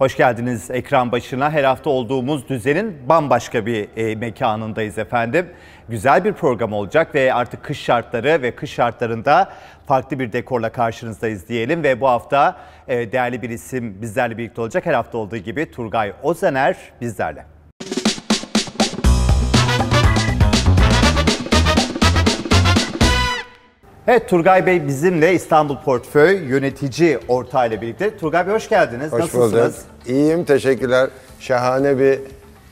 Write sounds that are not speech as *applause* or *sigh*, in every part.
Hoş geldiniz ekran başına. Her hafta olduğumuz düzenin bambaşka bir e, mekanındayız efendim. Güzel bir program olacak ve artık kış şartları ve kış şartlarında farklı bir dekorla karşınızdayız diyelim. Ve bu hafta e, değerli bir isim bizlerle birlikte olacak. Her hafta olduğu gibi Turgay Ozener bizlerle. Evet Turgay Bey bizimle İstanbul Portföy yönetici ortağıyla birlikte. Turgay Bey hoş geldiniz. Hoş Nasılsınız? bulduk. İyiyim, teşekkürler. Şahane bir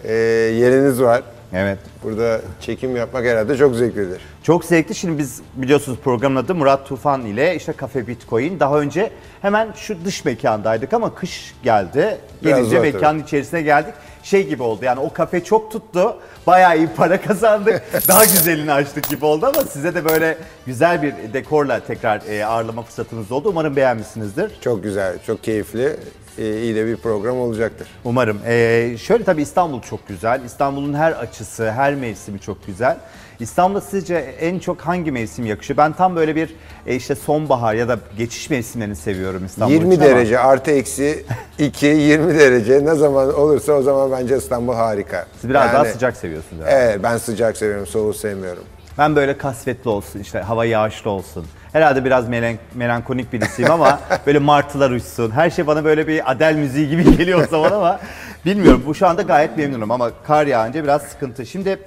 e, yeriniz var. Evet. Burada çekim yapmak herhalde çok zevklidir. Çok zevkli. Şimdi biz biliyorsunuz programın adı Murat Tufan ile işte Kafe Bitcoin. Daha önce hemen şu dış mekandaydık ama kış geldi. Biraz Gelince zor mekanın içerisine geldik. Şey gibi oldu yani o kafe çok tuttu. Bayağı iyi para *laughs* kazandık. Daha güzelini açtık gibi oldu ama size de böyle güzel bir dekorla tekrar e, ağırlama fırsatınız oldu. Umarım beğenmişsinizdir. Çok güzel, çok keyifli, iyi de bir program olacaktır. Umarım. Ee, şöyle tabii İstanbul çok güzel. İstanbul'un her açısı, her mevsimi çok güzel. İstanbul'da sizce en çok hangi mevsim yakışıyor? Ben tam böyle bir e, işte sonbahar ya da geçiş mevsimlerini seviyorum İstanbul 20 için ama- derece artı eksi 2, 20 derece ne zaman olursa o zaman bence İstanbul harika. Siz biraz daha Yani, sıcak seviyorsunuz. Evet, ben sıcak seviyorum, soğuğu sevmiyorum. Ben böyle kasvetli olsun, işte hava yağışlı olsun. Herhalde biraz melen- melankolik birisiyim ama *laughs* böyle martılar uçsun. Her şey bana böyle bir Adel müziği gibi *laughs* geliyor o zaman ama bilmiyorum. Bu şu anda gayet memnunum ama kar yağınca biraz sıkıntı. Şimdi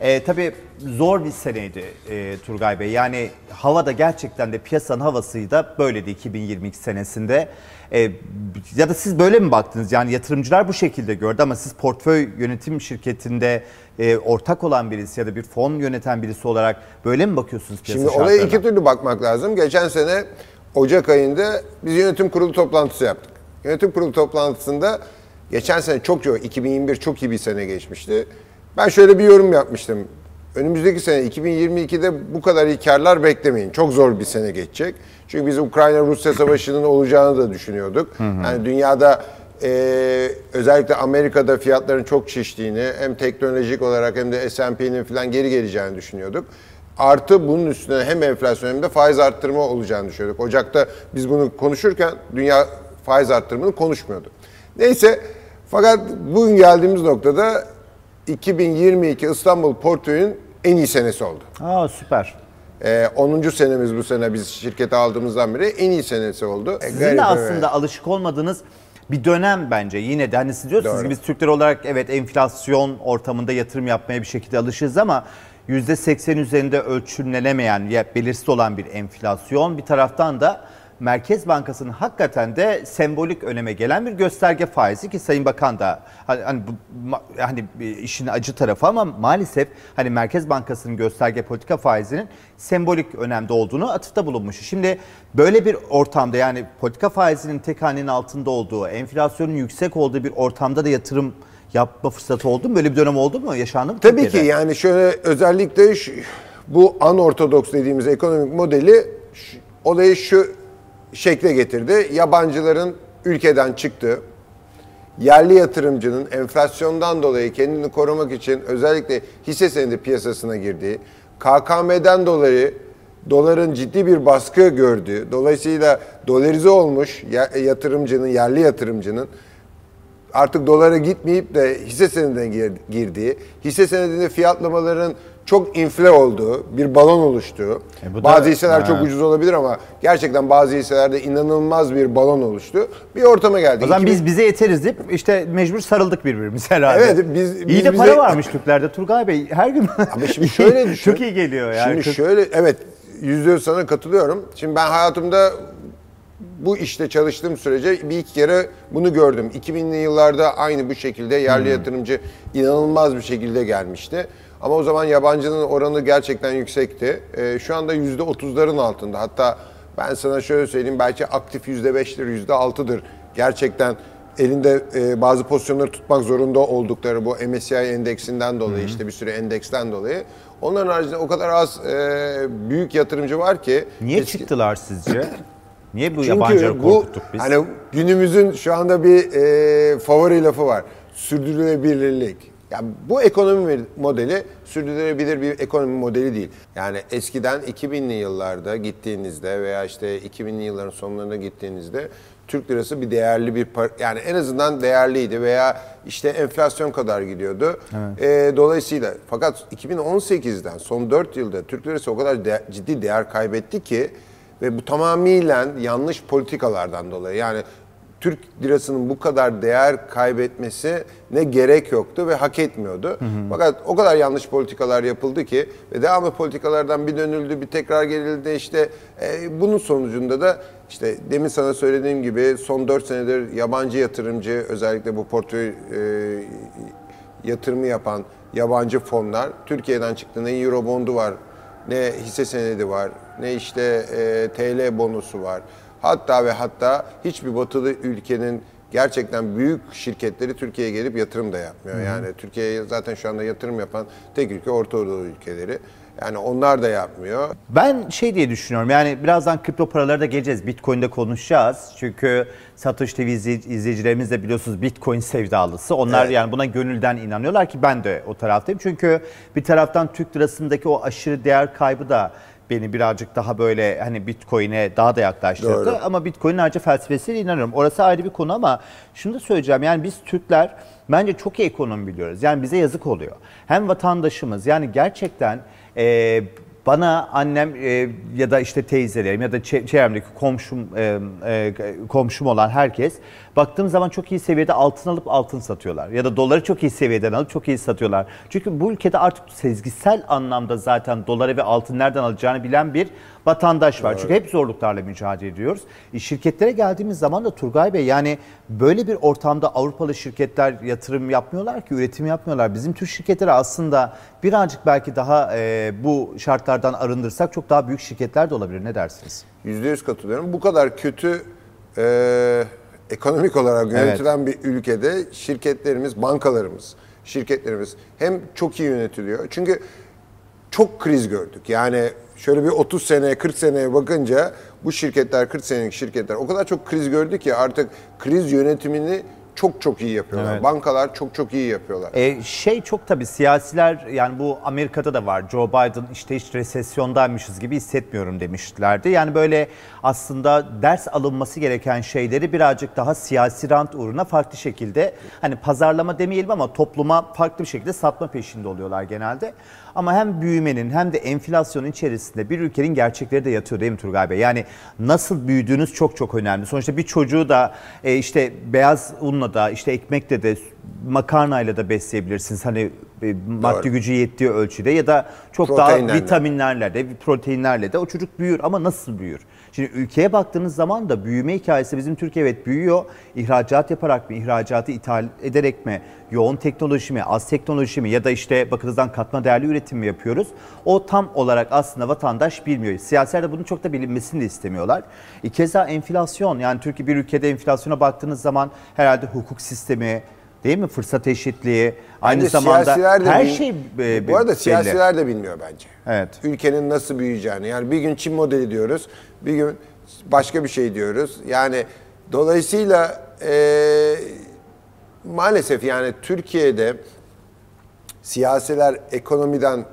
e, tabii zor bir seneydi e, Turgay Bey. Yani havada gerçekten de piyasanın havası da böyleydi 2022 senesinde. E, ya da siz böyle mi baktınız? Yani yatırımcılar bu şekilde gördü ama siz portföy yönetim şirketinde e, ortak olan birisi ya da bir fon yöneten birisi olarak böyle mi bakıyorsunuz piyasa Şimdi olaya iki türlü bakmak lazım. Geçen sene Ocak ayında biz yönetim kurulu toplantısı yaptık. Yönetim kurulu toplantısında geçen sene çok çok 2021 çok iyi bir sene geçmişti. Ben şöyle bir yorum yapmıştım. Önümüzdeki sene 2022'de bu kadar iyi karlar beklemeyin. Çok zor bir sene geçecek. Çünkü biz Ukrayna-Rusya savaşının olacağını da düşünüyorduk. Yani dünyada e, özellikle Amerika'da fiyatların çok şiştiğini hem teknolojik olarak hem de S&P'nin falan geri geleceğini düşünüyorduk. Artı bunun üstüne hem enflasyon hem de faiz arttırma olacağını düşünüyorduk. Ocak'ta biz bunu konuşurken dünya faiz arttırımını konuşmuyordu. Neyse fakat bugün geldiğimiz noktada 2022 İstanbul Portföy'ün en iyi senesi oldu. Aa süper. Ee, 10. senemiz bu sene biz şirkete aldığımızdan beri en iyi senesi oldu. Sizin de aslında alışık olmadığınız bir dönem bence yine de hani siz diyorsunuz Doğru. ki biz Türkler olarak evet enflasyon ortamında yatırım yapmaya bir şekilde alışırız ama %80 üzerinde ölçümlenemeyen ya belirsiz olan bir enflasyon bir taraftan da Merkez Bankası'nın hakikaten de sembolik öneme gelen bir gösterge faizi ki Sayın Bakan da hani, hani, hani işin acı tarafı ama maalesef hani Merkez Bankası'nın gösterge politika faizinin sembolik önemde olduğunu atıfta bulunmuş. Şimdi böyle bir ortamda yani politika faizinin tek hanenin altında olduğu, enflasyonun yüksek olduğu bir ortamda da yatırım yapma fırsatı oldu mu? Böyle bir dönem oldu mu? Yaşandı mı? Tabii ki yani şöyle özellikle şu- bu anortodoks dediğimiz ekonomik modeli şu- olayı şu şekle getirdi. Yabancıların ülkeden çıktı. Yerli yatırımcının enflasyondan dolayı kendini korumak için özellikle hisse senedi piyasasına girdiği, KKM'den dolayı doların ciddi bir baskı gördüğü, dolayısıyla dolarize olmuş ya- yatırımcının, yerli yatırımcının artık dolara gitmeyip de hisse senedine gir- girdiği, hisse senedinde fiyatlamaların çok infle olduğu, bir balon oluştuğu. E bu da- bazı hisseler Ha. çok ucuz olabilir ama gerçekten bazı hisselerde inanılmaz bir balon oluştu. Bir ortama geldik. O zaman 2000 biz bize yeteriz deyip işte mecbur sarıldık birbirimize herhalde. Evet, biz- İyi biz de para bize- varmış Türklerde Turgay Bey. Her gün Ama şimdi şöyle *laughs* düşün. Çok iyi geliyor yani. Şimdi şöyle evet yüzde yüz sana katılıyorum. Şimdi ben hayatımda bu işte çalıştığım sürece bir iki kere bunu gördüm. 2000'li yıllarda aynı bu şekilde yerli yatırımcı inanılmaz bir şekilde gelmişti. Ama o zaman yabancının oranı gerçekten yüksekti. Ee, şu anda yüzde otuzların altında. Hatta ben sana şöyle söyleyeyim belki aktif yüzde beştir, yüzde altıdır. Gerçekten elinde e, bazı pozisyonları tutmak zorunda oldukları bu MSCI endeksinden dolayı işte bir sürü endeksten dolayı. Onların haricinde o kadar az e, büyük yatırımcı var ki. Niye eski- çıktılar sizce? *clears throat* Niye bu Çünkü yabancıları bu korkuttuk biz? hani günümüzün şu anda bir e, favori lafı var. Sürdürülebilirlik. Ya bu ekonomi modeli sürdürülebilir bir ekonomi modeli değil. Yani eskiden 2000'li yıllarda gittiğinizde veya işte 2000'li yılların sonlarında gittiğinizde Türk lirası bir değerli bir par- yani en azından değerliydi veya işte enflasyon kadar gidiyordu. Ee, dolayısıyla fakat 2018'den son 4 yılda Türk lirası o kadar de- ciddi değer kaybetti ki ve bu tamamıyla yanlış politikalardan dolayı. Yani Türk lirasının bu kadar değer kaybetmesi ne gerek yoktu ve hak etmiyordu. Fakat o kadar yanlış politikalar yapıldı ki ve devamlı politikalardan bir dönüldü, bir tekrar gerildi. İşte e, bunun sonucunda da işte demin sana söylediğim gibi son 4 senedir yabancı yatırımcı özellikle bu portföy e, yatırımı yapan yabancı fonlar Türkiye'den çıktı. Ne Eurobond'u var, ne hisse senedi var, ne işte e, TL bonusu var. Hatta ve hatta hiçbir batılı ülkenin gerçekten büyük şirketleri Türkiye'ye gelip yatırım da yapmıyor. Yani Türkiye'ye zaten şu anda yatırım yapan tek ülke Orta Doğu ülkeleri. Yani onlar da yapmıyor. Ben şey diye düşünüyorum yani birazdan kripto paralara da geleceğiz. Bitcoin'de konuşacağız. Çünkü Satoshi TV izley- izleyicilerimiz de biliyorsunuz Bitcoin sevdalısı. Onlar Evet. yani buna gönülden inanıyorlar ki ben de o taraftayım. Çünkü bir taraftan Türk lirasındaki o aşırı değer kaybı da beni birazcık daha böyle hani Bitcoin'e daha da yaklaştırdı. Doğru. Ama Bitcoin'in harca felsefesiyle inanıyorum. Orası ayrı bir konu ama şunu da söyleyeceğim. Yani biz Türkler bence çok iyi ekonomi biliyoruz. Yani bize yazık oluyor. Hem vatandaşımız yani gerçekten e, bana annem e, ya da işte teyzelerim ya da çe- çevremdeki komşum e, e, komşum olan herkes baktığım zaman çok iyi seviyede altın alıp altın satıyorlar ya da doları çok iyi seviyeden alıp çok iyi satıyorlar. Çünkü bu ülkede artık sezgisel anlamda zaten doları ve altın nereden alacağını bilen bir vatandaş var. Çünkü hep zorluklarla mücadele ediyoruz. E, şirketlere geldiğimiz zaman da Turgay Bey yani böyle bir ortamda Avrupalı şirketler yatırım yapmıyorlar ki üretim yapmıyorlar. Bizim Türk şirketleri aslında birazcık belki daha e, bu şartlardan arındırsak çok daha büyük şirketler de olabilir. Ne dersiniz? Yüzde yüz katılıyorum. Bu kadar kötü e, ekonomik olarak yönetilen bir ülkede şirketlerimiz, bankalarımız, şirketlerimiz hem çok iyi yönetiliyor. Çünkü çok kriz gördük. Yani şöyle bir 30 seneye, 40 seneye bakınca bu şirketler, 40 senelik şirketler o kadar çok kriz gördü ki artık kriz yönetimini çok çok iyi yapıyorlar. Evet. Bankalar çok çok iyi yapıyorlar. E, şey çok tabii siyasiler yani bu Amerika'da da var. Joe Biden işte hiç resesyondaymışız gibi hissetmiyorum demişlerdi. Yani böyle aslında ders alınması gereken şeyleri birazcık daha siyasi rant uğruna farklı şekilde hani pazarlama demeyelim ama topluma farklı bir şekilde satma peşinde oluyorlar genelde. Ama hem büyümenin hem de enflasyonun içerisinde bir ülkenin gerçekleri de yatıyor değil mi Turgay Bey? Yani nasıl büyüdüğünüz çok çok önemli. Sonuçta bir çocuğu da e, işte beyaz unla da işte ekmekle de makarnayla da besleyebilirsiniz. Hani e, maddi gücü yettiği ölçüde ya da çok daha Proteinlerle. vitaminlerle de proteinlerle de o çocuk büyür ama nasıl büyür? Şimdi ülkeye baktığınız zaman da büyüme hikayesi bizim Türkiye evet büyüyor. İhracat yaparak mı, ihracatı ithal ederek mi, yoğun teknoloji mi, az teknoloji mi ya da işte bakınızdan katma değerli üretim mi yapıyoruz? O tam olarak aslında vatandaş bilmiyor. Siyasiler de bunun çok da bilinmesini de istemiyorlar. E, keza enflasyon yani Türkiye bir ülkede enflasyona baktığınız zaman herhalde hukuk sistemi, Değil mi? Fırsat eşitliği, aynı Bence zamanda de her şey e, Bu arada belli. siyasiler de bilmiyor bence. Evet. Ülkenin nasıl büyüyeceğini. Yani bir gün Çin modeli diyoruz, bir gün başka bir şey diyoruz. Yani dolayısıyla e, maalesef yani Türkiye'de siyasiler ekonomiden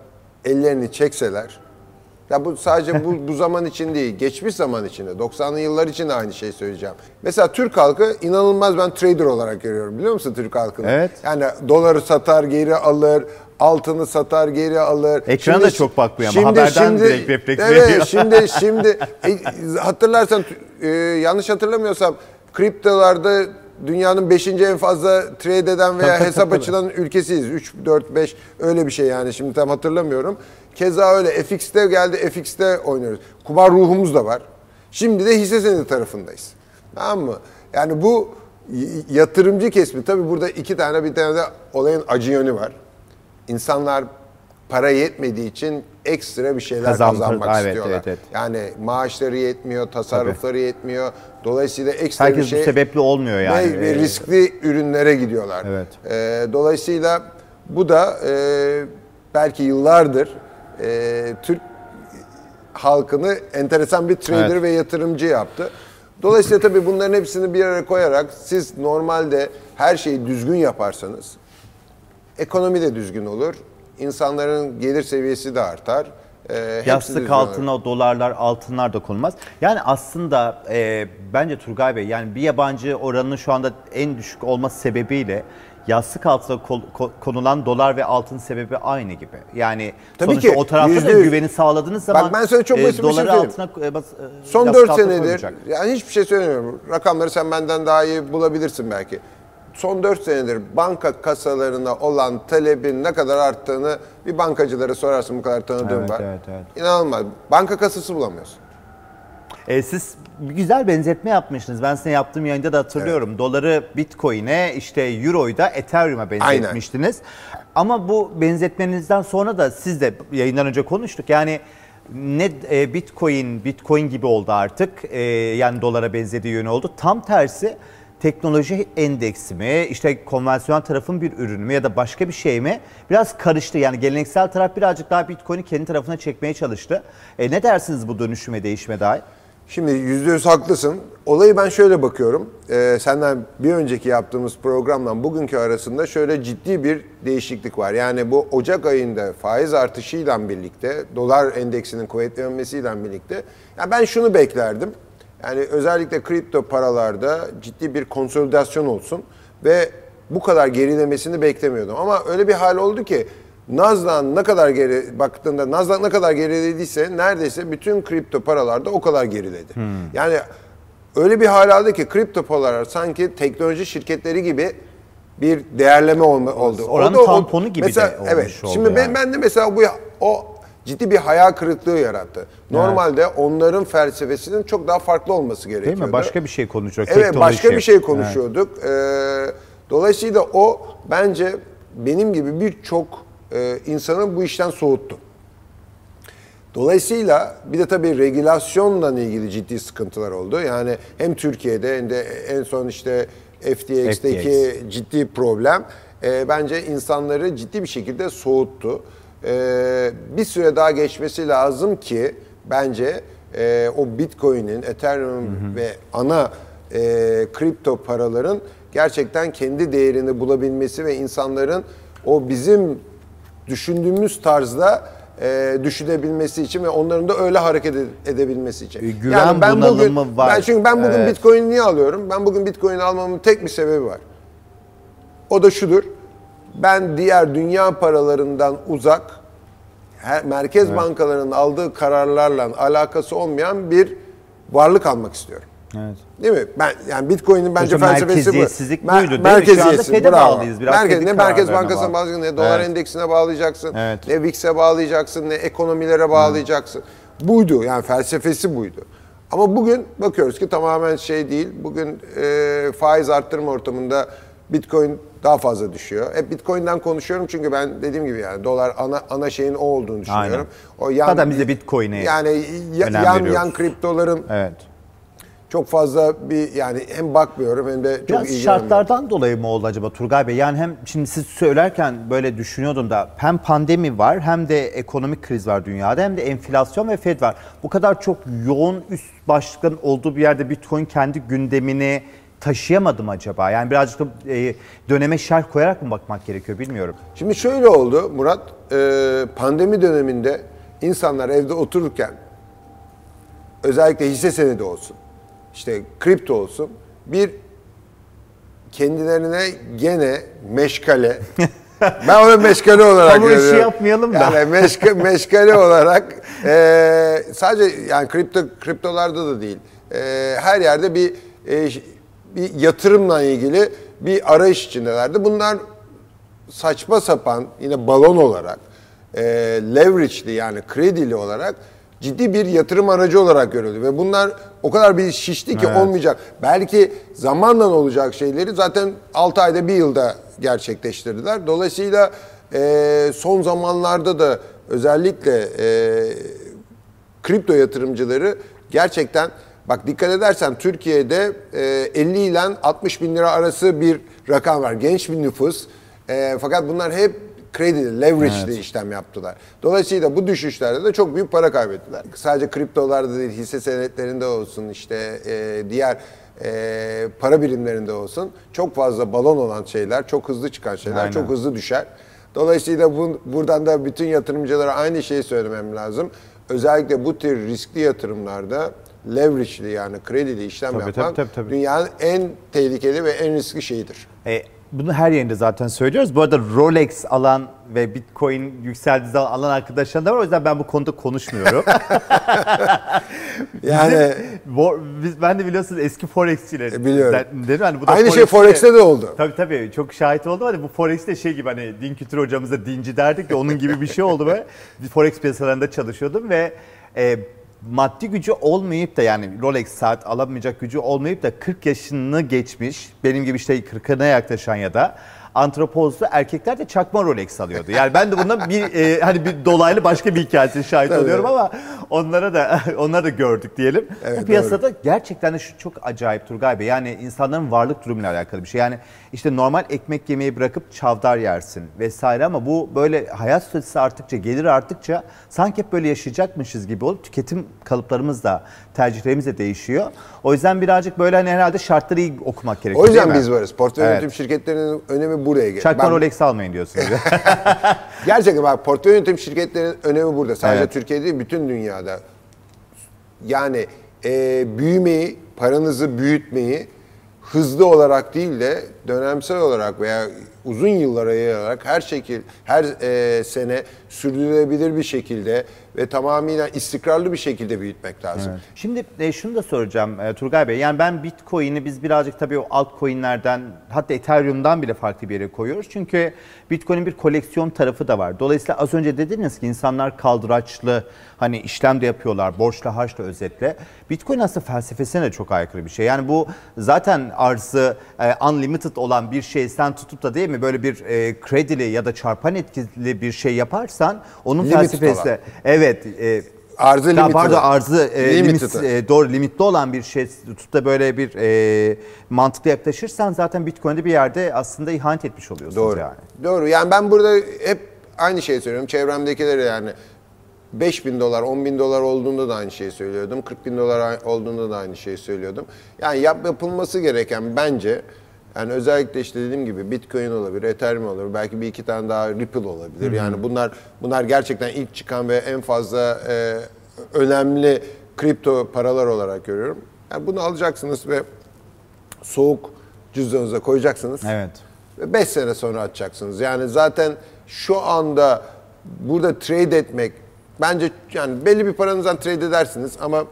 ellerini çekseler ya bu sadece bu, bu zaman için değil, geçmiş zaman içinde, 90'lı yıllar için de aynı şeyi söyleyeceğim. Mesela Türk halkı inanılmaz ben trader olarak görüyorum biliyor musun Türk halkını? Evet. Yani doları satar geri alır, altını satar geri alır. Ekrana da çok bakmıyor ama haberden direkt refleks evet, veriyor. *laughs* Şimdi şimdi e, hatırlarsan e, yanlış hatırlamıyorsam kriptolarda dünyanın 5. en fazla trade eden veya Tabii, hesap tabii. açılan ülkesiyiz. 3 4 5 öyle bir şey yani şimdi tam hatırlamıyorum. Keza öyle FX'te geldi FX'te oynuyoruz. Kumar ruhumuz da var. Şimdi de hisse senedi tarafındayız. Tamam mı? Yani bu yatırımcı kesimi tabii burada iki tane bir tane de olayın acı yönü var. İnsanlar para yetmediği için ekstra bir şeyler Kazan- kazanmak evet, istiyorlar. evet, evet. Yani maaşları yetmiyor, tasarrufları yetmiyor. Dolayısıyla ekstra Herkes bir şey bu sebepli olmuyor yani. ve, ve riskli ürünlere gidiyorlar. Evet. Ee, dolayısıyla bu da e, belki yıllardır e, Türk halkını enteresan bir trader Evet. ve yatırımcı yaptı. Dolayısıyla tabii bunların hepsini bir araya koyarak siz normalde her şeyi düzgün yaparsanız ekonomi de düzgün olur, insanların gelir seviyesi de artar E, Yastık altına o dolarlar, altınlar da konulmaz. Yani aslında e, bence Turgay Bey yani bir yabancı oranının şu anda en düşük olması sebebiyle yastık altına kol- ko- konulan dolar ve altın sebebi aynı gibi. Yani Tabii sonuçta ki, o tarafta da güveni sağladığınız zaman ben sana çok basit bir şey doları söyleyeyim. altına e, bas- e, Son yastık 4 altına senedir yani hiçbir şey söylemiyorum. Rakamları sen benden daha iyi bulabilirsin belki. Son 4 senedir banka kasalarına olan talebin ne kadar arttığını bir bankacılara sorarsın bu kadar tanıdığım Evet, var. evet, evet. İnanılmaz. Banka kasası bulamıyorsun. E, siz bir güzel benzetme yapmıştınız. Ben size yaptığım yayında da hatırlıyorum. Doları Bitcoin'e, işte Euro'yu da Ethereum'a benzetmiştiniz. Ama bu benzetmenizden sonra da siz de yayından önce konuştuk. Yani ne e, Bitcoin, Bitcoin gibi oldu artık. E, yani dolara benzediği yönü oldu. Tam tersi teknoloji endeksi mi, işte konvansiyonel tarafın bir ürünü mü ya da başka bir şey mi biraz karıştı. Yani geleneksel taraf birazcık daha Bitcoin'i kendi tarafına çekmeye çalıştı. E, ne dersiniz bu dönüşüme, değişime dair? Şimdi yüzde yüz haklısın. Olayı ben şöyle bakıyorum. Ee, senden bir önceki yaptığımız programla bugünkü arasında şöyle ciddi bir değişiklik var. Yani bu Ocak ayında faiz artışıyla birlikte, dolar endeksinin kuvvetlenmesiyle birlikte, ya ben şunu beklerdim. Yani özellikle kripto paralarda ciddi bir konsolidasyon olsun ve bu kadar gerilemesini beklemiyordum. Ama öyle bir hal oldu ki Nasdaq ne kadar geri baktığında Nasdaq ne kadar gerilediyse neredeyse bütün kripto paralarda o kadar geriledi. Yani öyle bir hal aldı ki kripto paralar sanki teknoloji şirketleri gibi bir değerleme olma, oldu. Oranın O da tamponu gibi de mesela, olmuş evet, oldu Şimdi ben, yani. ben de mesela bu o ciddi bir hayal kırıklığı yarattı. Normalde onların felsefesinin çok daha farklı olması gerekiyordu. Değil mi? Başka bir şey konuşuyor. Evet başka bir şey konuşuyorduk. Ee, dolayısıyla o bence benim gibi birçok e, insanı bu işten soğuttu. Dolayısıyla bir de tabii regülasyonla ilgili ciddi sıkıntılar oldu. Yani hem Türkiye'de hem de en son işte FTX'teki ciddi problem e, bence insanları ciddi bir şekilde soğuttu. E, bir süre daha geçmesi lazım ki bence e, o Bitcoin'in, Ethereum ve ana e, kripto paraların gerçekten kendi değerini bulabilmesi ve insanların o bizim düşündüğümüz tarzda e, düşünebilmesi için ve onların da öyle hareket ede- edebilmesi için. E, güven bunalımı var. Ben çünkü ben bugün Evet. Bitcoin niye alıyorum? Ben bugün Bitcoin almamın tek bir sebebi var. O da şudur. Ben diğer dünya paralarından uzak, her, merkez bankalarının aldığı kararlarla alakası olmayan bir varlık almak istiyorum. Evet. Değil mi? Ben yani Bitcoin'in bence Sonuçta felsefesi bu. merkeziyetsizlik Mer- buydu değil mi? Şu anda merkeziyetsiz, FED'e bravo. bağlıyız, biraz Merkez, ne Merkez Bankası'na bağlayacaksın, ne dolar Evet. endeksine bağlayacaksın, Evet. ne VIX'e bağlayacaksın, ne ekonomilere bağlayacaksın. Buydu yani felsefesi buydu. Ama bugün bakıyoruz ki tamamen şey değil. Bugün e, faiz arttırma ortamında Bitcoin daha fazla düşüyor. Hep Bitcoin'den konuşuyorum çünkü ben dediğim gibi yani dolar ana ana şeyin o olduğunu düşünüyorum. O Zaten biz de Bitcoin'e yani ya- yan veriyoruz. yan kriptoların Evet. çok fazla bir yani hem bakmıyorum hem de çok Biraz ilgilenmiyorum. şartlardan dolayı mı oldu acaba Turgay Bey? Yani hem şimdi siz söylerken böyle düşünüyordum da hem pandemi var hem de ekonomik kriz var dünyada hem de enflasyon ve Fed var. Bu kadar çok yoğun üst başlıkların olduğu bir yerde Bitcoin kendi gündemini taşıyamadım acaba? Yani birazcık da e, döneme şerh koyarak mı bakmak gerekiyor bilmiyorum. Şimdi şöyle oldu Murat, e, pandemi döneminde insanlar evde otururken özellikle hisse senedi olsun, işte kripto olsun bir kendilerine gene meşgale *laughs* ben onu meşgale olarak Kamu işi görüyorum. yapmayalım da. Yani meşka, meşgale olarak e, sadece yani kripto kriptolarda da değil. e, her yerde bir e, bir yatırımla ilgili bir arayış içindelerdi. Bunlar saçma sapan yine balon olarak e, leverage'li yani kredili olarak ciddi bir yatırım aracı olarak görüldü ve bunlar o kadar bir şişti ki olmayacak. Belki zamanla olacak şeyleri zaten 6 ayda bir yılda gerçekleştirdiler. Dolayısıyla e, son zamanlarda da özellikle e, kripto yatırımcıları gerçekten bak dikkat edersen Türkiye'de e, 50 ile 60 bin lira arası bir rakam var. Genç bir nüfus. E, fakat bunlar hep kredi, leverage'li işlem yaptılar. Dolayısıyla bu düşüşlerde de çok büyük para kaybettiler. Sadece kriptolarda değil, hisse senetlerinde olsun, işte e, diğer e, para birimlerinde olsun çok fazla balon olan şeyler, çok hızlı çıkan şeyler, Aynen. çok hızlı düşer. Dolayısıyla bu, buradan da bütün yatırımcılara aynı şeyi söylemem lazım. Özellikle bu tür riskli yatırımlarda leverage'li yani kredili işlem Tabii, yapmak tabii, tabii, tabii. dünyanın en tehlikeli ve en riskli şeyidir. E, bunu her yerinde zaten söylüyoruz. Bu arada Rolex alan ve Bitcoin yükseldiği zaman alan arkadaşlar da var. O yüzden ben bu konuda konuşmuyorum. *laughs* Yani Bo- biz, ben de biliyorsunuz eski Forex'çiler. E, biliyorum. Dedim, hani bu da aynı şey Forex'te- Forex'te de oldu. Tabii tabii çok şahit oldum. Hani bu Forex'te şey gibi hani din kültürü hocamıza dinci derdik ya onun gibi bir şey oldu böyle. Forex piyasalarında çalışıyordum ve e, maddi gücü olmayıp da yani Rolex saat alamayacak gücü olmayıp da 40 yaşını geçmiş benim gibi işte 40'ına yaklaşan ya da antropozlu erkekler de çakma Rolex alıyordu. Yani ben de bundan bir e, hani bir dolaylı başka bir hikayesine şahit Tabii. oluyorum ama onlara da *laughs* onları da gördük diyelim. Evet, Bu piyasada gerçekten de şu çok acayip Turgay Bey. Yani insanların varlık durumuyla alakalı bir şey. Yani işte normal ekmek yemeyi bırakıp çavdar yersin vesaire ama bu böyle hayat statüsü arttıkça, gelir arttıkça sanki hep böyle yaşayacakmışız gibi olup tüketim kalıplarımız da tercihlerimiz de değişiyor. O yüzden birazcık böyle hani herhalde şartları iyi okumak gerekiyor O yüzden biz varız. Portföy Evet. yönetim şirketlerinin önemi buraya geliyor. Çakma Ben- Rolex almayın diyorsunuz. *laughs* Gerçekten bak portföy yönetim şirketlerinin önemi burada. Sadece Evet. Türkiye'de değil bütün dünyada. Yani e, büyümeyi, paranızı büyütmeyi hızlı olarak değil de dönemsel olarak veya uzun yıllara yayarak her şekil her e, sene sürdürülebilir bir şekilde ve tamamıyla istikrarlı bir şekilde büyütmek lazım. Şimdi e, şunu da soracağım e, Turgay Bey. Yani ben Bitcoin'i biz birazcık tabii o altcoin'lerden hatta Ethereum'dan bile farklı bir yere koyuyoruz. Çünkü Bitcoin'in bir koleksiyon tarafı da var. Dolayısıyla az önce dediniz ki insanlar kaldıraçlı hani işlem de yapıyorlar borçla harçla özetle. Bitcoin aslında felsefesine de çok aykırı bir şey. Yani bu zaten arzı e, unlimited olan bir şey sen tutup da değil mi böyle bir e, kredili ya da çarpan etkili bir şey yaparsan onun Limited felsefesi olan. evet e, Arzı daha limited pardon arzı e, limit, e, doğru limitli olan bir şey tutup da böyle bir e, mantıklı yaklaşırsan zaten Bitcoin'de bir yerde aslında ihanet etmiş oluyorsunuz Doğru. yani. Doğru. Yani ben burada hep aynı şeyi söylüyorum. Çevremdekilere yani 5 bin dolar, 10 bin dolar olduğunda da aynı şeyi söylüyordum. 40 bin dolar olduğunda da aynı şeyi söylüyordum. Yani yap, yapılması gereken bence yani özellikle işte dediğim gibi Bitcoin olabilir, Ethereum olabilir, belki bir iki tane daha Ripple olabilir. Yani bunlar bunlar gerçekten ilk çıkan ve en fazla e, önemli kripto paralar olarak görüyorum. Yani bunu alacaksınız ve soğuk cüzdanınıza koyacaksınız. Evet. Ve 5 sene sonra atacaksınız. Yani zaten şu anda burada trade etmek bence yani belli bir paranızdan trade edersiniz ama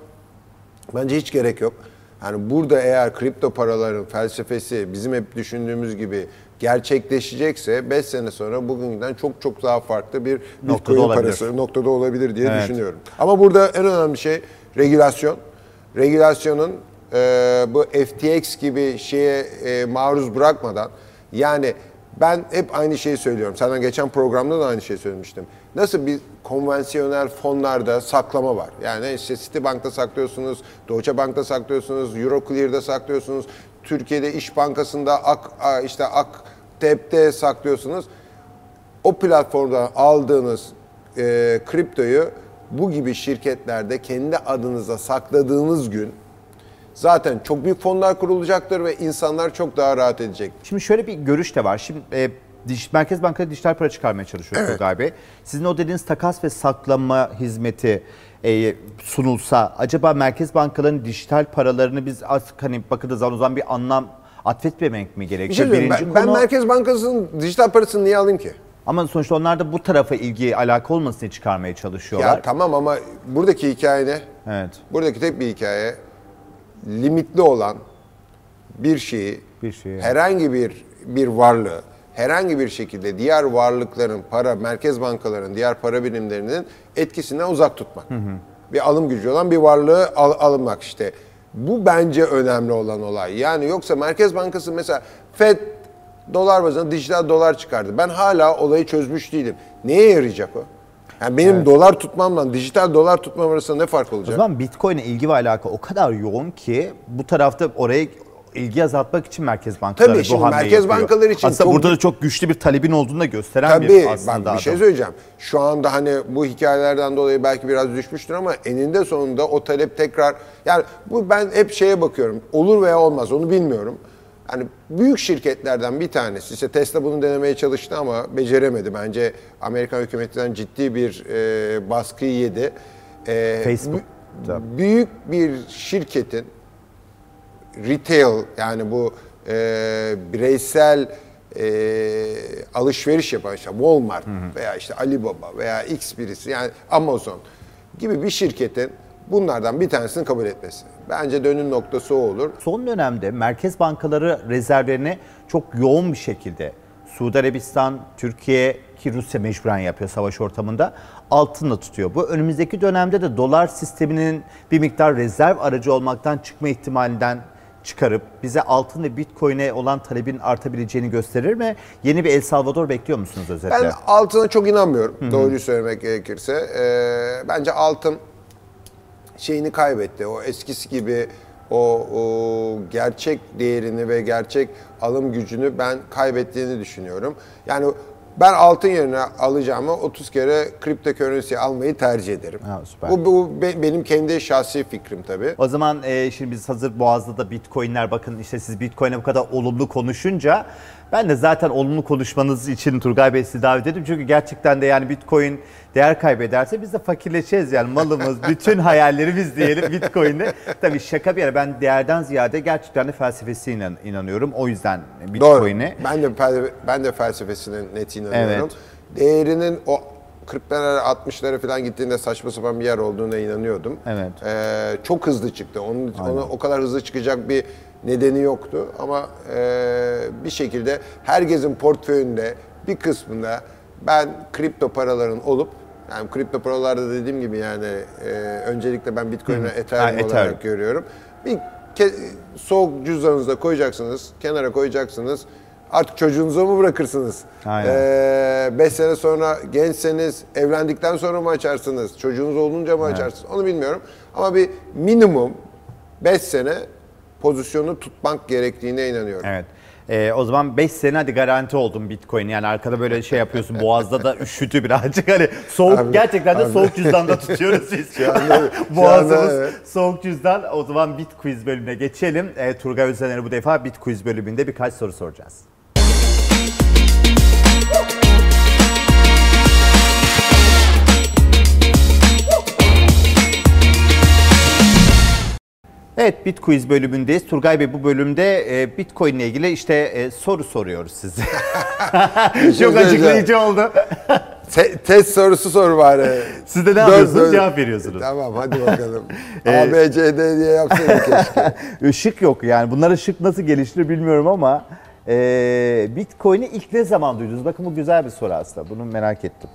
bence hiç gerek yok. Yani burada eğer kripto paraların felsefesi bizim hep düşündüğümüz gibi gerçekleşecekse 5 sene sonra bugünden çok çok daha farklı bir Noktada Bitcoin olabilir. parası noktada olabilir diye Evet. düşünüyorum. Ama burada en önemli şey regülasyon. Regülasyonun e, bu FTX gibi şeye e, maruz bırakmadan yani ben hep aynı şeyi söylüyorum. Senden geçen programda da aynı şeyi söylemiştim. Nasıl bir konvansiyonel fonlarda saklama var. Yani işte Citibank'ta saklıyorsunuz, Deutsche Bank'ta saklıyorsunuz, Euroclear'da saklıyorsunuz, Türkiye'de İş Bankası'nda Ak, işte Aktep'te saklıyorsunuz o platformdan aldığınız e, kriptoyu bu gibi şirketlerde kendi adınıza sakladığınız gün zaten çok büyük fonlar kurulacaktır ve insanlar çok daha rahat edecek. Şimdi şöyle bir görüş de var. Şimdi e, Merkez Bankası dijital para çıkarmaya çalışıyor Turgay Bey. Sizin o dediğiniz takas ve saklama hizmeti e, sunulsa acaba merkez bankalarının dijital paralarını biz az hani bakıldığı zaman o zaman bir anlam atfetmemek mi Bir gerekiyor? şey söyleyeyim, ben, ben Merkez Bankası'nın dijital parasını niye alayım ki? Ama sonuçta onlar da bu tarafa ilgi alaka olmasın diye çıkarmaya çalışıyorlar. Ya tamam ama buradaki hikaye ne? Evet. Buradaki tek bir hikaye limitli olan bir şeyi, Bir şeyi. herhangi bir bir varlığı herhangi bir şekilde diğer varlıkların, para, merkez bankalarının, diğer para birimlerinin etkisinden uzak tutmak. Bir alım gücü olan bir varlığı al, alınmak işte. Bu bence önemli olan olay. Yani yoksa Merkez Bankası mesela FED dolar bazında dijital dolar çıkardı. Ben hala olayı çözmüş değilim. Neye yarayacak o? Yani benim dolar tutmamla dijital dolar tutmam arasında ne fark O olacak? zaman Bitcoin'e ilgi ve alaka o kadar yoğun ki bu tarafta oraya ilgi azaltmak için merkez bankaları Tabii, bu hamleyi merkez yapıyor. bankaları için Aslında çok- burada da çok güçlü bir talebin olduğunu da gösteren Tabii bir aslında bak bir şey adam. söyleyeceğim. Şu anda hani bu hikayelerden dolayı belki biraz düşmüştür ama eninde sonunda o talep tekrar yani bu ben hep şeye bakıyorum. Olur veya olmaz onu bilmiyorum. Hani büyük şirketlerden bir tanesi, işte Tesla bunu denemeye çalıştı ama beceremedi. Bence Amerikan hükümetinden ciddi bir e, baskıyı yedi. E, Facebook büyük bir şirketin retail yani bu e, bireysel e, alışveriş yapan işte Walmart veya işte Alibaba veya X birisi yani Amazon gibi bir şirketin bunlardan bir tanesini kabul etmesi. Bence dönüm noktası o olur. Son dönemde merkez bankaları rezervlerini çok yoğun bir şekilde Suudi Arabistan, Türkiye ki Rusya mecburen yapıyor savaş ortamında altınla tutuyor. Bu önümüzdeki dönemde de dolar sisteminin bir miktar rezerv aracı olmaktan çıkma ihtimalinden çıkarıp bize altın ve bitcoin'e olan talebin artabileceğini gösterir mi? Yeni bir El Salvador bekliyor musunuz özetle? Ben altına çok inanmıyorum. Doğruyu söylemek gerekirse. Ee, bence altın şeyini kaybetti. O eskisi gibi o, o gerçek değerini ve gerçek alım gücünü ben kaybettiğini düşünüyorum. Yani ben altın yerine alacağımı 30 kere kripto currency almayı tercih ederim. Ha, süper. Bu, bu be- benim kendi şahsi fikrim tabii. O zaman e, şimdi biz hazır Boğaz'da da Bitcoin'ler bakın işte siz Bitcoin'e bu kadar olumlu konuşunca ben de zaten olumlu konuşmanız için Turgay Bey sizi davet ettim. Çünkü gerçekten de yani Bitcoin değer kaybederse biz de fakirleşeceğiz yani malımız, *laughs* bütün hayallerimiz diyelim Bitcoin'de. Tabii şaka bir yana ben değerden ziyade gerçekten de felsefesine inan- inanıyorum. O yüzden. Bitcoin'e. Ben de ben de felsefesine net inanıyorum. Evet. Değerinin o 40'lara 60'lara falan gittiğinde saçma sapan bir yer olduğuna inanıyordum. Evet. Ee, çok hızlı çıktı. Onun, ona o kadar hızlı çıkacak bir nedeni yoktu ama e, bir şekilde herkesin portföyünde bir kısmında ben kripto paraların olup yani kripto paralarda dediğim gibi yani e, öncelikle ben Bitcoin ve Ethereum Ha, olarak Ethereum. görüyorum. Bir ke- soğuk cüzdanınızda koyacaksınız, kenara koyacaksınız. Artık çocuğunuza mı bırakırsınız? Aynen. 5 sene sonra gençseniz evlendikten sonra mı açarsınız? Çocuğunuz olunca mı açarsınız? Onu bilmiyorum. Ama bir minimum 5 sene pozisyonu tutmak gerektiğine inanıyorum. Evet. Ee, o zaman 5 sene hadi garanti oldum Bitcoin. Yani arkada böyle şey yapıyorsun *laughs* boğazda da üşütü birazcık. Hani soğuk Abi, gerçekten de abi. soğuk cüzdanda tutuyoruz biz. *laughs* Şu anda- *laughs* Boğazımız evet. soğuk cüzdan. O zaman Bit Quiz bölümüne geçelim. Ee, Turgay Özener'e bu defa Bit Quiz bölümünde birkaç soru soracağız. Evet Bit Quiz bölümündeyiz. Turgay Bey bu bölümde e, Bitcoin ile ilgili işte e, soru soruyoruz size. *laughs* Çok açıklayıcı oldu. Te- test sorusu sor bari. Siz de ne yapıyorsunuz? dön. Cevap veriyorsunuz. Tamam hadi bakalım. Ee, *laughs* A, B, C, D diye yapsaydık keşke. *laughs* Işık yok yani. Bunlar ışık nasıl geliştirir bilmiyorum ama e, Bitcoin'i ilk ne zaman duydunuz? Bakın bu güzel bir soru aslında. Bunu merak ettim.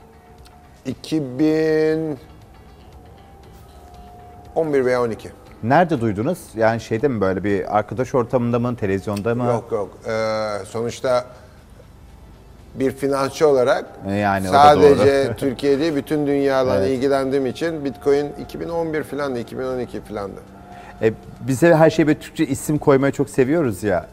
2011 veya 12. Nerede duydunuz? Yani şeyde mi böyle bir arkadaş ortamında mı, televizyonda mı? Yok yok. Ee, sonuçta bir finansçı olarak E, yani sadece doğru. *laughs* Türkiye değil bütün dünyadan Evet. ilgilendiğim için Bitcoin 2011 filandı, 2012 filandı. E, bize her şey böyle Türkçe isim koymayı çok seviyoruz ya.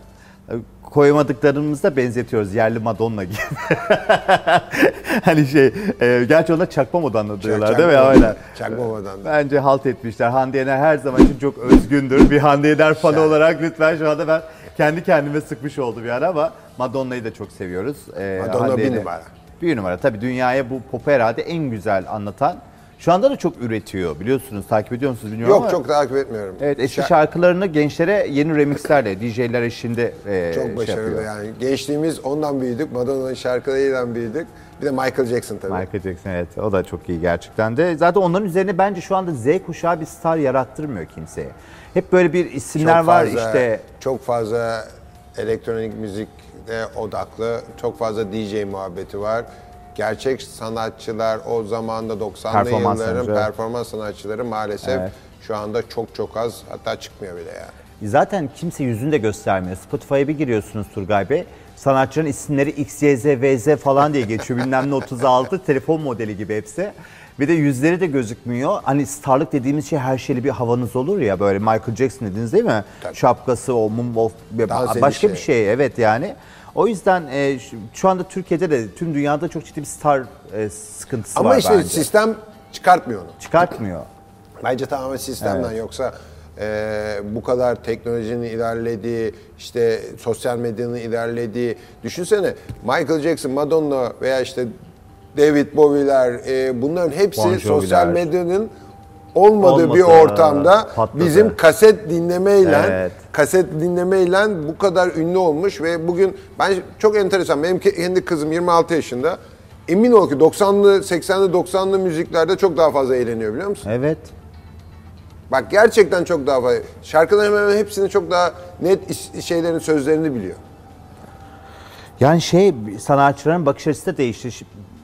E, Koymadıklarımızı da benzetiyoruz. Yerli Madonna gibi. *laughs* *laughs* hani şey, e, gerçi ona çakma Madonna diyorlar değil mi? Çakma- Öyle. Çakmamadan. Bence halt etmişler. Hande Yener her zaman için çok özgündür. Bir Hande Yener fanı olarak lütfen şu anda ben kendi kendime sıkmış oldum yani ama Madonna'yı da çok seviyoruz. Ee, Madonna Hande bir Yener- numara. Bir numara. Tabii dünyaya bu popu herhalde en güzel anlatan. Şu anda da çok üretiyor biliyorsunuz. Takip ediyor musunuz bilmiyorum Yok ama. çok takip etmiyorum. Evet eski Şa- şarkılarını gençlere yeni remixlerle DJ'ler eşliğinde e, Çok şey başarılı yapıyor. yani. Gençliğimiz ondan büyüdük. Madonna'nın şarkılarıyla büyüdük. Bir de Michael Jackson tabii. Michael Jackson evet o da çok iyi gerçekten de. Zaten onların üzerine bence şu anda Z kuşağı bir star yarattırmıyor kimseye. Hep böyle bir isimler Çok var fazla- işte Çok fazla elektronik müzikte odaklı, çok fazla DJ muhabbeti var. Gerçek sanatçılar o zamanda 90'lı Performans yılların performans sanatçıları maalesef Evet. şu anda çok çok az hatta çıkmıyor bile yani. Zaten kimse yüzünü de göstermiyor. Spotify'a bir giriyorsunuz Turgay Bey. Sanatçının isimleri X, Y, Z, V, Z falan diye geçiyor. Bilmem ne 36 *laughs* telefon modeli gibi hepsi. Bir de yüzleri de gözükmüyor. Hani starlık dediğimiz şey her şeyli bir havanız olur ya böyle Michael Jackson dediniz değil mi? Şapkası, o moonwalk, Dans başka edişi. bir şey evet yani. O yüzden e, şu, anda Türkiye'de de tüm dünyada çok ciddi bir star e, sıkıntısı Ama var işte bence. sistem çıkartmıyor onu. Çıkartmıyor. Bence tamamen sistemden Evet. yoksa Ee, bu kadar teknolojinin ilerlediği, işte sosyal medyanın ilerlediği. Düşünsene Michael Jackson, Madonna veya işte David Bowie'ler e, bunların hepsi Bon Jovi'ler. sosyal medyanın olmadığı bir ortamda patladı. bizim kaset dinlemeyle Evet. Kaset dinlemeyle bu kadar ünlü olmuş ve bugün ben çok enteresan benim ke- kendi kızım 26 yaşında emin ol ki 90'lı 80'li 90'lı müziklerde çok daha fazla eğleniyor biliyor musun? Evet. Bak gerçekten çok daha fazla. Şarkıların hemen hepsini çok daha net şeylerin sözlerini biliyor. Yani şey sanatçıların bakış açısı da değişti.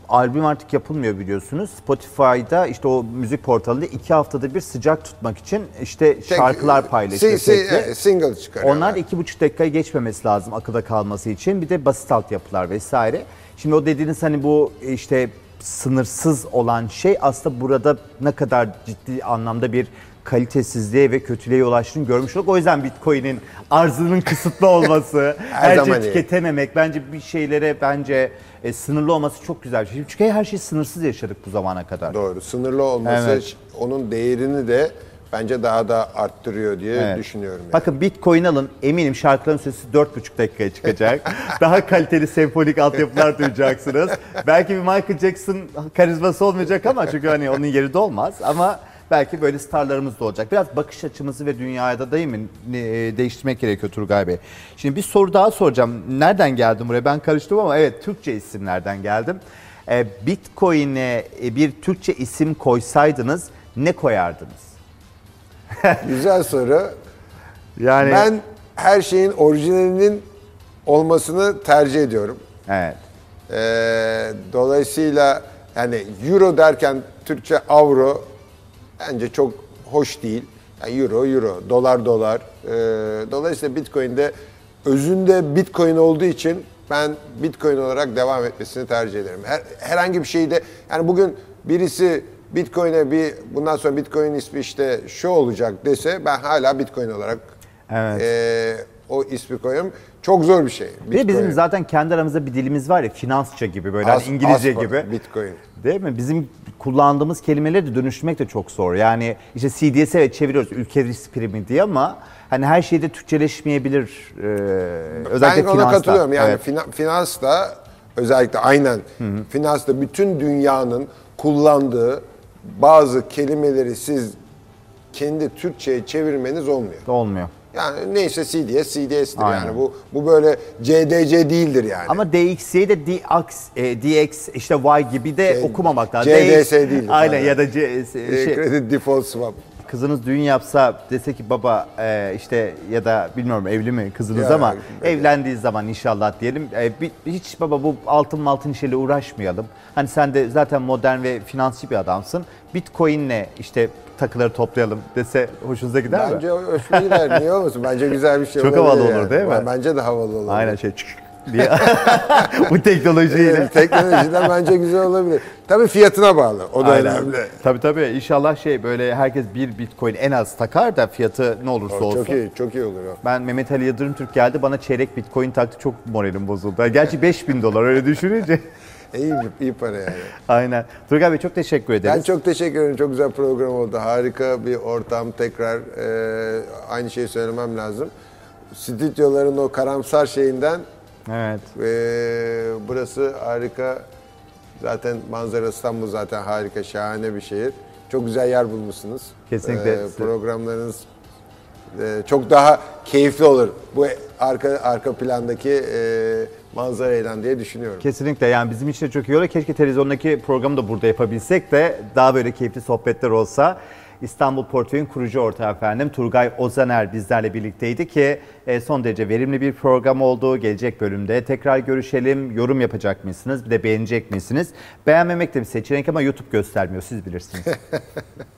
Albüm artık yapılmıyor biliyorsunuz. Spotify'da işte o müzik portalında iki haftada bir sıcak tutmak için işte şarkılar paylaşıyor. si- si- single çıkarıyorlar. Onlar iki buçuk dakikaya geçmemesi lazım akıda kalması için. Bir de basit altyapılar vesaire. Şimdi o dediğiniz hani bu işte sınırsız olan şey aslında burada ne kadar ciddi anlamda bir kalitesizliğe ve kötülüğe yol açtığını görmüş olduk. O yüzden Bitcoin'in arzının kısıtlı olması, *laughs* Her her şey iyi. tüketememek bence bir şeylere bence e, sınırlı olması çok güzel bir şey. Çünkü her şeyi sınırsız yaşadık bu zamana kadar. Doğru. Sınırlı olması Evet. onun değerini de bence daha da arttırıyor diye Evet. düşünüyorum. yani. Bakın Bitcoin alın eminim şarkıların süresi 4,5 dakikaya çıkacak. *laughs* Daha kaliteli senfonik altyapılar duyacaksınız. Belki bir Michael Jackson karizması olmayacak ama çünkü hani onun yeri de olmaz ama belki böyle starlarımız da olacak. Biraz bakış açımızı ve dünyaya da değil mi e, değiştirmek gerekiyor Turgay Bey. Şimdi bir soru daha soracağım. Nereden geldim buraya? Ben karıştım ama evet Türkçe isimlerden geldim. E, Bitcoin'e e, bir Türkçe isim koysaydınız ne koyardınız? *laughs* Güzel soru. Yani Ben her şeyin orijinalinin olmasını tercih ediyorum. evet. Ee, dolayısıyla yani euro derken Türkçe avro bence çok hoş değil. Yani euro euro, dolar dolar. Ee, dolayısıyla Bitcoin'de özünde Bitcoin olduğu için ben Bitcoin olarak devam etmesini tercih ederim. Her, herhangi bir şeyde yani bugün birisi Bitcoin'e bir bundan sonra Bitcoin ismi işte şu olacak dese ben hala Bitcoin olarak Evet. ee, o ismi koyuyorum. Çok zor bir şey. Bir de bizim Bitcoin. zaten kendi aramızda bir dilimiz var ya finansça gibi böyle hani Az- İngilizce az para, gibi. Bitcoin. Değil mi? Bizim kullandığımız kelimeleri de dönüştürmek de çok zor. Yani işte CDS'e evet çeviriyoruz ülke risk primi diye ama hani her şeyde Türkçeleşmeyebilir. Ee, özellikle ben ona finansta. katılıyorum. Yani Evet. fina- finans da özellikle aynen finans da bütün dünyanın kullandığı bazı kelimeleri siz kendi Türkçe'ye çevirmeniz olmuyor. Olmuyor. Yani neyse CDS, CDS'tir Aynen. yani. Bu bu böyle CDC değildir yani. Ama DX'yi de DX, e, DX işte Y gibi de C- okumamak lazım. CDS değildir Aynen falan. ya da C, Ee, şey, Credit Default Swap. Kızınız düğün yapsa dese ki baba e, işte ya da bilmiyorum evli mi kızınız Ya, ama evet. evlendiği zaman inşallah diyelim e, bir- hiç baba bu altın altın işiyle uğraşmayalım. Hani sen de zaten modern ve finansçı bir adamsın. Bitcoin'le işte takıları toplayalım dese hoşunuza gider mi? Bence o hoşuma gider. Niye olmasın? Bence güzel bir şey Çok olabilir havalı olur değil mi? Bence de havalı olur. Aynen şey çık diye. *laughs* bu teknolojiyle. Evet, teknolojiden bence güzel olabilir. Tabii fiyatına bağlı. O da Aynen. önemli. Tabii tabii inşallah şey böyle herkes bir bitcoin en az takar da fiyatı ne olursa olsun. Çok iyi, çok iyi olur o. Ben Mehmet Ali Yıldırım Türk geldi bana çeyrek bitcoin taktı çok moralim bozuldu. Gerçi *laughs* 5000 dolar öyle düşününce. İyi, iyi para yani. Aynen. Turgay Bey çok teşekkür ederiz. Ben çok teşekkür ederim. Çok güzel program oldu. Harika bir ortam. Tekrar e, aynı şeyi söylemem lazım. Stüdyoların o karamsar şeyinden Evet. e, burası harika. Zaten manzara İstanbul zaten harika, şahane bir şehir. Çok güzel yer bulmuşsunuz. Kesinlikle. E, programlarınız e, çok daha keyifli olur. Bu arka arka plandaki e, manzarayla diye düşünüyorum. Kesinlikle yani bizim için de çok iyi olur. Keşke televizyondaki programı da burada yapabilsek de daha böyle keyifli sohbetler olsa. İstanbul Portföy'ün kurucu ortağı efendim Turgay Ozaner bizlerle birlikteydi ki e, son derece verimli bir program oldu. Gelecek bölümde tekrar görüşelim. Yorum yapacak mısınız? Bir de beğenecek misiniz? Beğenmemek de bir seçenek ama YouTube göstermiyor. Siz bilirsiniz. *laughs*